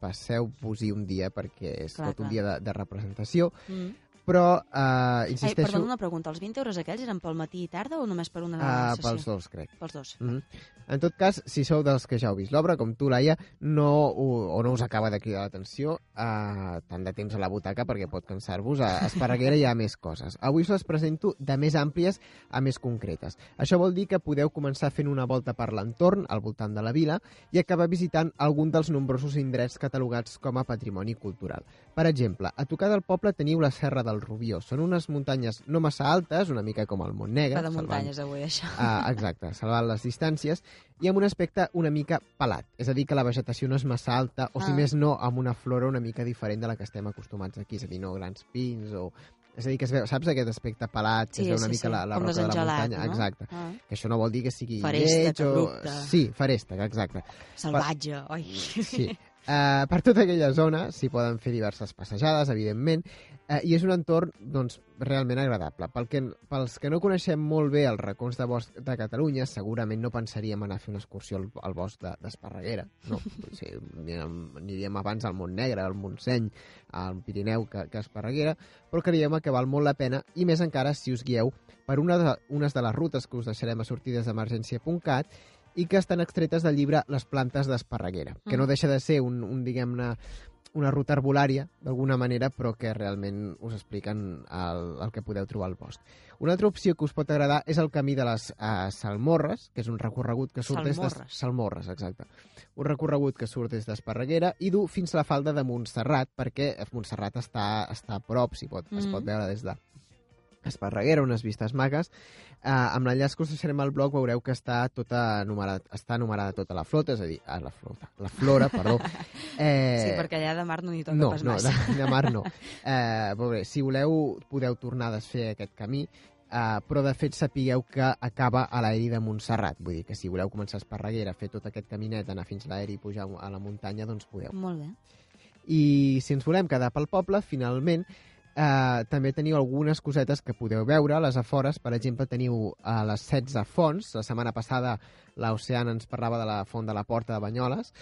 passeu un dia, perquè és Clar, tot un clar. dia de, de representació. Mm. Però, eh, Ai, insisteixo, perdona una pregunta, els 20 euros aquells eren pel matí i tarda o només per una eh, sessió? pels dos, crec. Pels dos. Mm -hmm. En tot cas, si sou dels que ja heu vist l'obra, com tu, Laia, no, o, o no us acaba de cridar l'atenció, eh, tant de temps a la butaca perquè pot cansar-vos, a Esparreguera hi ha més coses. Avui us les presento de més àmplies a més concretes. Això vol dir que podeu començar fent una volta per l'entorn, al voltant de la vila, i acabar visitant algun dels nombrosos indrets catalogats com a patrimoni cultural. Per exemple, a tocar del poble teniu la Serra del Rubió. Són unes muntanyes no massa altes, una mica com el Montnegre. Va de muntanyes avui, això. Ah, exacte, salvant les distàncies, i amb un aspecte una mica pelat. És a dir, que la vegetació no és massa alta, o si Ah. més no, amb una flora una mica diferent de la que estem acostumats aquí. És a dir, no grans pins o... És a dir, que es veu, saps aquest aspecte pelat, que Sí, es veu sí, una mica sí. la, la roca de la muntanya? no? Exacte. Ah. Que això no vol dir que sigui Feréstec, lleig o... Sí, feréstec, exacte. Salvatge, oi? Sí. Uh, per tota aquella zona s'hi poden fer diverses passejades, evidentment, uh, i és un entorn doncs, realment agradable. Pel que, pels que no coneixem molt bé els racons de bosc de Catalunya, segurament no pensaríem anar a fer una excursió al, al bosc de- d'Esparreguera. No, sí, aniríem, aniríem abans al Montnegre, al Montseny, al Pirineu que, que Esparreguera, però creiem que val molt la pena, i més encara si us guieu per una de, unes de les rutes que us deixarem a sortidesemergència.cat i que estan extretes del llibre Les plantes d'Esparreguera, que no Mm. deixa de ser un, un diguem-ne, una ruta arbolària, d'alguna manera, però que realment us expliquen el, el que podeu trobar al bosc. Una altra opció que us pot agradar és el camí de les uh, Salmorres, que és un recorregut que surt des de... Salmorres. Salmorres, exacte. Un recorregut que surt des d'Esparreguera i du fins a la falda de Montserrat, perquè Montserrat està, està a prop, s'hi pot, es Mhm. pot veure des de Esparreguera, unes vistes maques. Uh, amb l'enllaç que us deixarem al blog veureu que està tota numerada, està numerada tota la flota, és a dir, ah, la flota, la flora, perdó. Eh, Sí, perquè allà de mar no n'hi toca no, pas no, massa. de, de mar no. Eh, bé, si voleu, podeu tornar a desfer aquest camí, eh, però de fet sapigueu que acaba a l'aeri de Montserrat. Vull dir que si voleu començar a Esparreguera, fer tot aquest caminet, anar fins a l'aeri i pujar a la muntanya, doncs podeu. Molt bé. I si ens volem quedar pel poble, finalment, eh, també teniu algunes cosetes que podeu veure a les afores. Per exemple, teniu a les 16 fonts. La setmana passada l'Oceana ens parlava de la font de la Porta de Banyoles.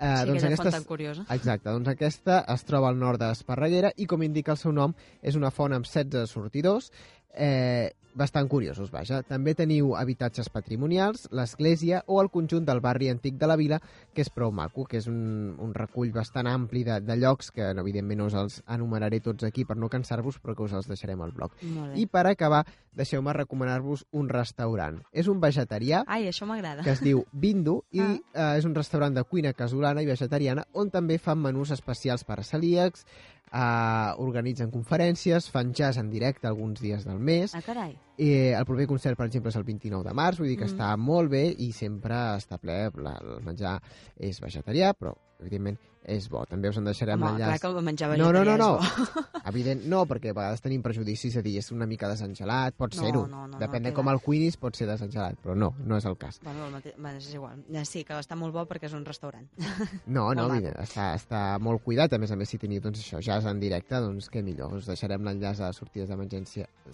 Eh, sí, doncs aquella font tan curiosa. Exacte, doncs aquesta es troba al nord d'Esparreguera i, com indica el seu nom, és una font amb 16 sortidors, eh, bastant curiosos, vaja. També teniu habitatges patrimonials, l'església o el conjunt del barri antic de la vila, que és prou maco, que és un, un recull bastant ampli de, de llocs, que evidentment no us els enumeraré tots aquí per no cansar-vos, però que us els deixarem al blog. I per acabar, deixeu-me recomanar-vos un restaurant. És un vegetarià, Ai, això m'agrada. Que es diu Bindu i Ah. eh, és un restaurant de cuina casolana i vegetariana on també fan menús especials per a celíacs, eh, organitzen conferències, fan jazz en directe alguns dies del mes. Ah, carai. Eh, el proper concert, per exemple, és el 29 de març, vull dir que Mm. està molt bé i sempre està ple, la, el menjar és vegetarià, però evidentment és bo. També us en deixarem Home, clar l'enllaç. que el menjar No, no, no, vegetarià no. és bo. Evident, no, perquè a vegades tenim prejudicis a dir és una mica desengelat, pot No, ser-ho. no, no, Depèn no, de com el cuinis, pot ser desengelat, però no, no és el cas. Bueno, el mate... bueno, és igual. Sí, que està molt bo perquè és un restaurant. No, no, mira, està, està molt cuidat, a més a més si teniu doncs, això, jazz en directe, doncs què millor, us deixarem l'enllaç a sortides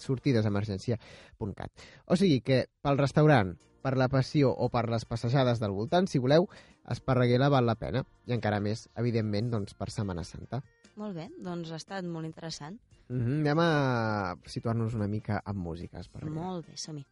sortidesemergència.cat. O sigui que pel restaurant, per la passió o per les passejades del voltant, si voleu, Esparreguera val la pena, i encara més, evidentment, doncs, per Setmana Santa. molt bé, doncs ha estat molt interessant. Mm -hmm. Anem a situar-nos una mica amb música, Esparreguera. Molt bé, som-hi.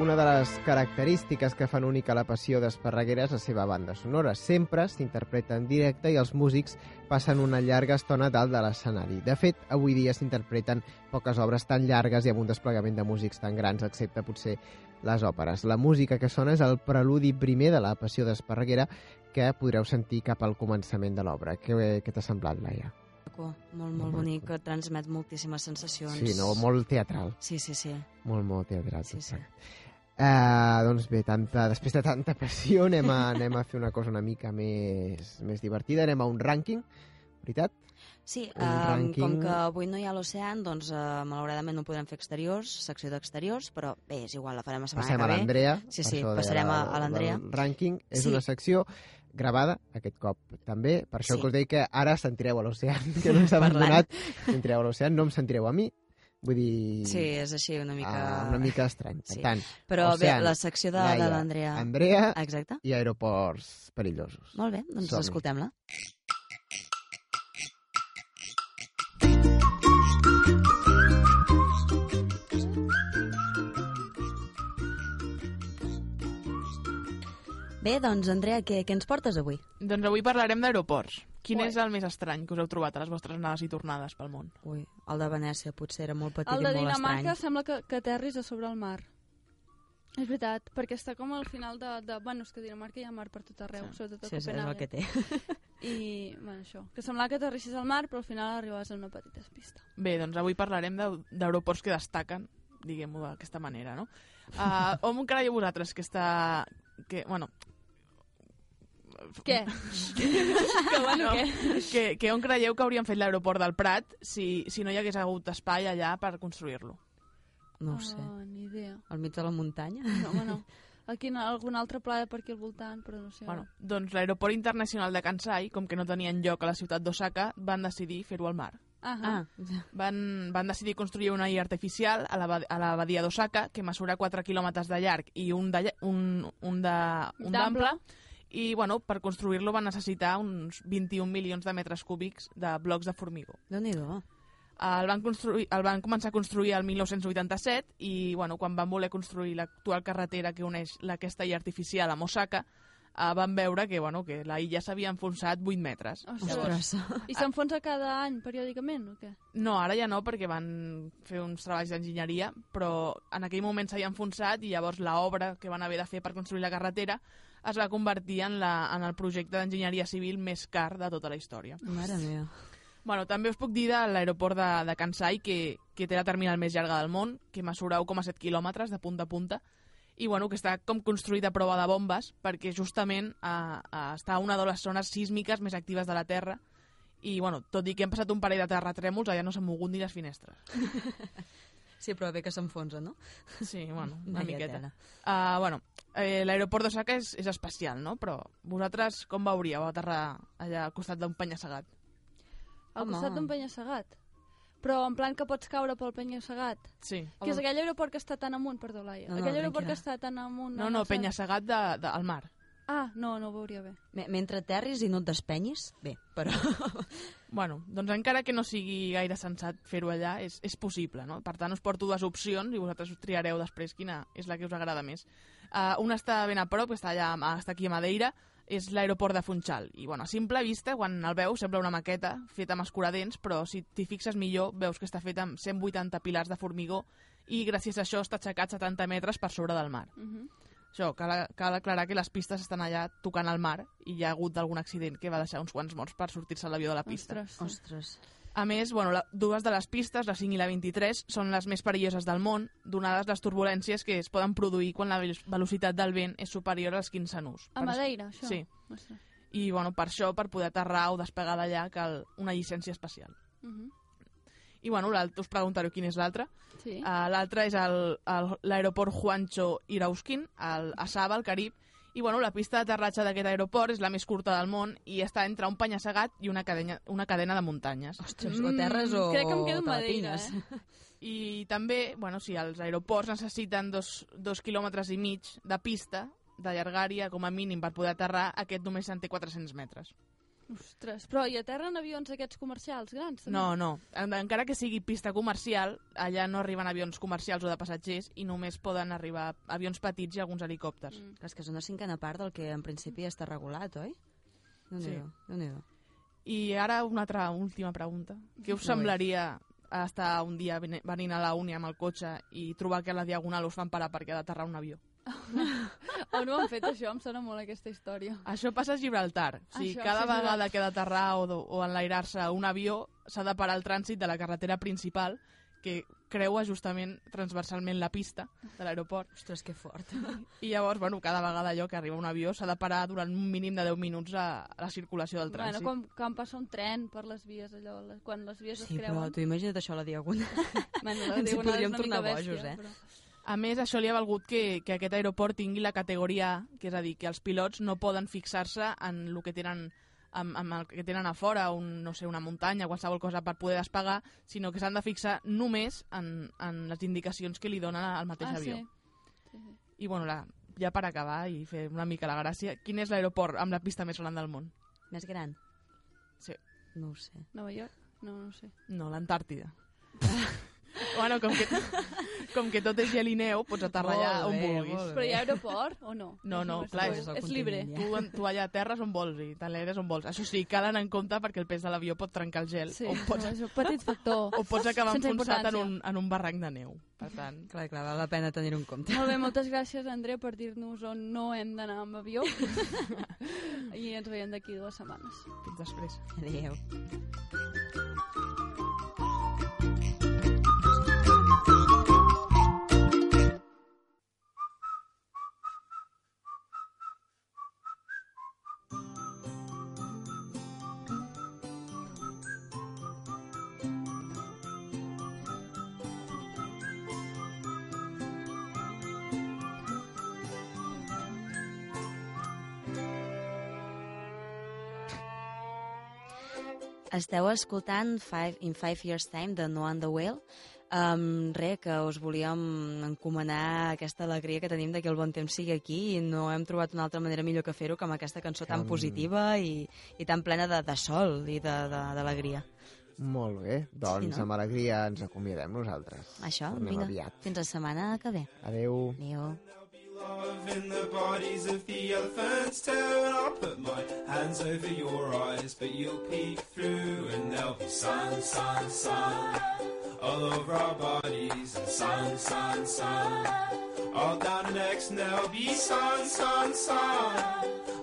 Una de les característiques que fan única la passió d'Esparreguera és la seva banda sonora. Sempre s'interpreta en directe i els músics passen una llarga estona dalt de l'escenari. De fet, avui dia s'interpreten poques obres tan llargues i amb un desplegament de músics tan grans, excepte potser les òperes. La música que sona és el preludi primer de la passió d'Esparreguera que podreu sentir cap al començament de l'obra. Què, què t'ha semblat, Laia? Maco, molt, molt bonic, que transmet moltíssimes sensacions. Sí, no? Molt teatral. Sí, sí, sí. Molt, molt teatral. Sí, sí. Uh, doncs bé, tanta, després de tanta passió anem a, anem a fer una cosa una mica més, més divertida, anem a un rànquing, veritat? Sí, um, rànquing. com que avui no hi ha l'ocean, doncs uh, malauradament no podrem fer exteriors, secció d'exteriors, però bé, és igual, la farem la setmana Passem a que ve. l'Andrea. Sí, sí, passarem a- del- a l'Andrea. del Rànquing és Sí. una secció gravada, aquest cop també, per això Sí. que us deia que ara sentireu a l'oceà, que no ens ha Parlant. abandonat, sentireu a l'oceà, no em sentireu a mi, vull dir... Sí, és així una mica... ah, una mica estrany. Per Sí. tant, Però bé, Ocean, la secció de, de l'Andrea... Andrea Exacte. i aeroports perillosos. Molt bé, doncs escoltem-la. Bé, doncs, Andrea, què, què ens portes avui? Doncs avui parlarem d'aeroports. Quin Ui. és el més estrany que us heu trobat a les vostres anades i tornades pel món? Ui, el de Venècia potser era molt petit El de i molt Dinamarca estrany. sembla que, que aterris a sobre el mar. És veritat, perquè està com al final de... de bueno, és que a Dinamarca hi ha mar per tot arreu, Sí. sobretot a Sí, és, és el que té. I, bueno, això, que semblava que aterrissis al mar, però al final arribaves a una petita pista. Bé, doncs avui parlarem d'aeroports que destaquen, diguem-ho d'aquesta manera, no? Uh, on creieu vosaltres que està... Que, bueno, Què? que bueno, No. què? que, que on creieu que haurien fet l'aeroport del Prat si, si no hi hagués hagut espai allà per construir-lo? No ho sé. Oh, ni idea. Al mig de la muntanya? No, home, no. Aquí en algun altre pla per aquí al voltant, però no sé. Bueno, doncs l'aeroport internacional de Kansai, com que no tenien lloc a la ciutat d'Osaka, van decidir fer-ho al mar. Ah, Ah, Van, van decidir construir una illa artificial a la, a la badia d'Osaka que mesura 4 quilòmetres de llarg i un de, un, un de, un D'ample. I bueno, per construir-lo van necessitar uns 21 milions de metres cúbics de blocs de formigó. Déu-n'hi-do. El van, construir, el van començar a construir el 1987 i bueno, quan van voler construir l'actual carretera que uneix aquesta illa artificial amb Osaka eh, van veure que, bueno, que la illa s'havia enfonsat 8 metres. Ostres. Ostres. I s'enfonsa cada any, periòdicament, o què? No, ara ja no, perquè van fer uns treballs d'enginyeria, però en aquell moment s'havia enfonsat i llavors l'obra que van haver de fer per construir la carretera es va convertir en, la, en el projecte d'enginyeria civil més car de tota la història. Mare meva. Bueno, també us puc dir de l'aeroport de, de Kansai, que, que té la terminal més llarga del món, que mesura 1,7 quilòmetres de punta a punta, i bueno, que està com construït a prova de bombes, perquè justament eh, eh, està a una de les zones sísmiques més actives de la Terra, i bueno, tot i que hem passat un parell de terratrèmols, allà no s'han mogut ni les finestres. Sí, però bé que s'enfonsa, no? Sí, bueno, una Vaya miqueta. tela. Uh, bueno, eh, l'aeroport d'Osaka és, és especial, no? Però vosaltres com veuríeu aterrar allà al costat d'un penya-segat? Al Home. costat d'un penya-segat. Però en plan que pots caure pel penya-segat. Sí. Que és aquell aeroport que està tan amunt, perdó, Laia. No, no, aquell aeroport que tranquil·la. està tan amunt. No, no, penya-segat de, de, al mar. Ah, no, no ho veuria bé. Me- Mentre aterris i no et despenyis, bé, però... Bueno, doncs encara que no sigui gaire sensat fer-ho allà, és, és possible, no? Per tant, us porto dues opcions i vosaltres us triareu després quina és la que us agrada més. Uh, una està ben a prop, està, allà, a- està aquí a Madeira, és l'aeroport de Funchal. I, bueno, a simple vista, quan el veus, sembla una maqueta feta amb escuradents, però si t'hi fixes millor, veus que està feta amb 180 pilars de formigó i gràcies a això està aixecat 70 metres per sobre del mar. Uh -huh. Això, cal, cal aclarar que les pistes estan allà tocant al mar i hi ha hagut algun accident que va deixar uns quants morts per sortir-se l'avió de la pista. Ostres. Ostres. A més, bueno, la, dues de les pistes, la 5 i la 23, són les més perilloses del món, donades les turbulències que es poden produir quan la velo- velocitat del vent és superior als 15 nus. A Madeira, això? Sí. Ostres. I bueno, per això, per poder aterrar o despegar d'allà, cal una llicència especial. Uh -huh. I bueno, us preguntareu quin és l'altre. Sí. Uh, L'altre és l'aeroport Juancho Irauskin, al, a Saba, al Carib, i bueno, la pista d'aterratge d'aquest aeroport és la més curta del món i està entre un penya-segat i una cadena, una cadena de muntanyes. Ostres, o aterres o... Mm, crec que em quedo Madeira, eh? I també, bueno, sí, els aeroports necessiten dos, dos quilòmetres i mig de pista de llargària, com a mínim, per poder aterrar, aquest només en té 400 metres. Ostres, però hi aterren avions aquests comercials grans? també? No, no. En- Encara que sigui pista comercial, allà no arriben avions comercials o de passatgers i només poden arribar avions petits i alguns helicòpters. Mm. És que és una cinquena part del que en principi està regulat, oi? Déu-n'hi-do, Sí. Déu-n'hi-do. I ara una altra última pregunta. Què us bé. semblaria estar un dia venint a la uni amb el cotxe i trobar que a la Diagonal us fan parar perquè ha d'aterrar un avió? On ho han fet, això? Em sona molt aquesta història. Això passa a Gibraltar. O sigui, Això, cada sí, vegada que ha d'aterrar o, o enlairar-se un avió s'ha de parar el trànsit de la carretera principal que creua justament transversalment la pista de l'aeroport. Ostres, que fort. I llavors, bueno, cada vegada allò que arriba un avió s'ha de parar durant un mínim de 10 minuts a, a la circulació del Bueno, trànsit. com quan passa un tren per les vies, allò, les- quan les vies Sí, es però creuen. tu imagina't això a la Diagonal. Bueno, la ens hi diagonal podríem tornar bèstia, bojos, eh? Però... A més, això li ha valgut que, que aquest aeroport tingui la categoria A, que és a dir, que els pilots no poden fixar-se en el que tenen amb, amb el que tenen a fora, un, no sé, una muntanya, qualsevol cosa per poder despegar, sinó que s'han de fixar només en, en les indicacions que li donen al mateix Ah, avió. sí. sí, sí. I bueno, la, ja per acabar i fer una mica la gràcia, quin és l'aeroport amb la pista més gran del món? Més gran? Sí. No ho sé. Nova York? No, no ho sé. No, l'Antàrtida. Bueno, com que, com que tot és gel i neu, pots aterrar allà on bé, vulguis. Però hi ha aeroport o no? No, no, clar, és, és és libre. Tu, tu allà aterres on vols i t'enlaires on vols. Això sí, cal anar en compte perquè el pes de l'avió pot trencar el gel Sí, o, pots, no, és un petit factor. o pots acabar Sense enfonsat en un, en un barranc de neu. Per tant, Clar, clar, val la pena tenir-ho en compte. Molt bé, moltes gràcies, Andrea, per dir-nos on no hem d'anar amb avió. I ens veiem d'aquí dues setmanes. fins després. Adéu. Esteu escoltant Five, In Five Years Time de No and the Whale. Um, re, que us volíem encomanar aquesta alegria que tenim de que el bon temps sigui aquí i no hem trobat una altra manera millor que fer-ho que amb aquesta cançó tan positiva i, i tan plena de, de sol i d'alegria. Molt bé, doncs Sí, no? amb alegria ens acomiadem nosaltres. Això, Tornem vinga, aviat. fins la setmana que ve. Adeu. Adéu. Love in the bodies of the elephants. Too And I'll put my hands over your eyes But you'll peek through and there'll be sun, sun, sun. All over our bodies and sun, sun, sun. All down our necks and there'll be sun, sun, sun.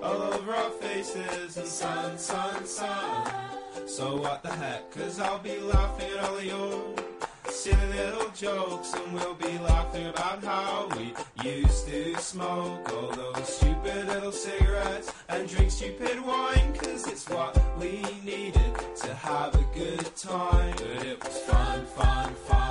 All over our faces and sun, sun, sun. So what the heck, cause I'll be laughing at all of your silly little jokes and we'll be laughing about how we used to smoke all those stupid little cigarettes and drink stupid wine cause it's what we needed to have a good time. But it was fun fun fun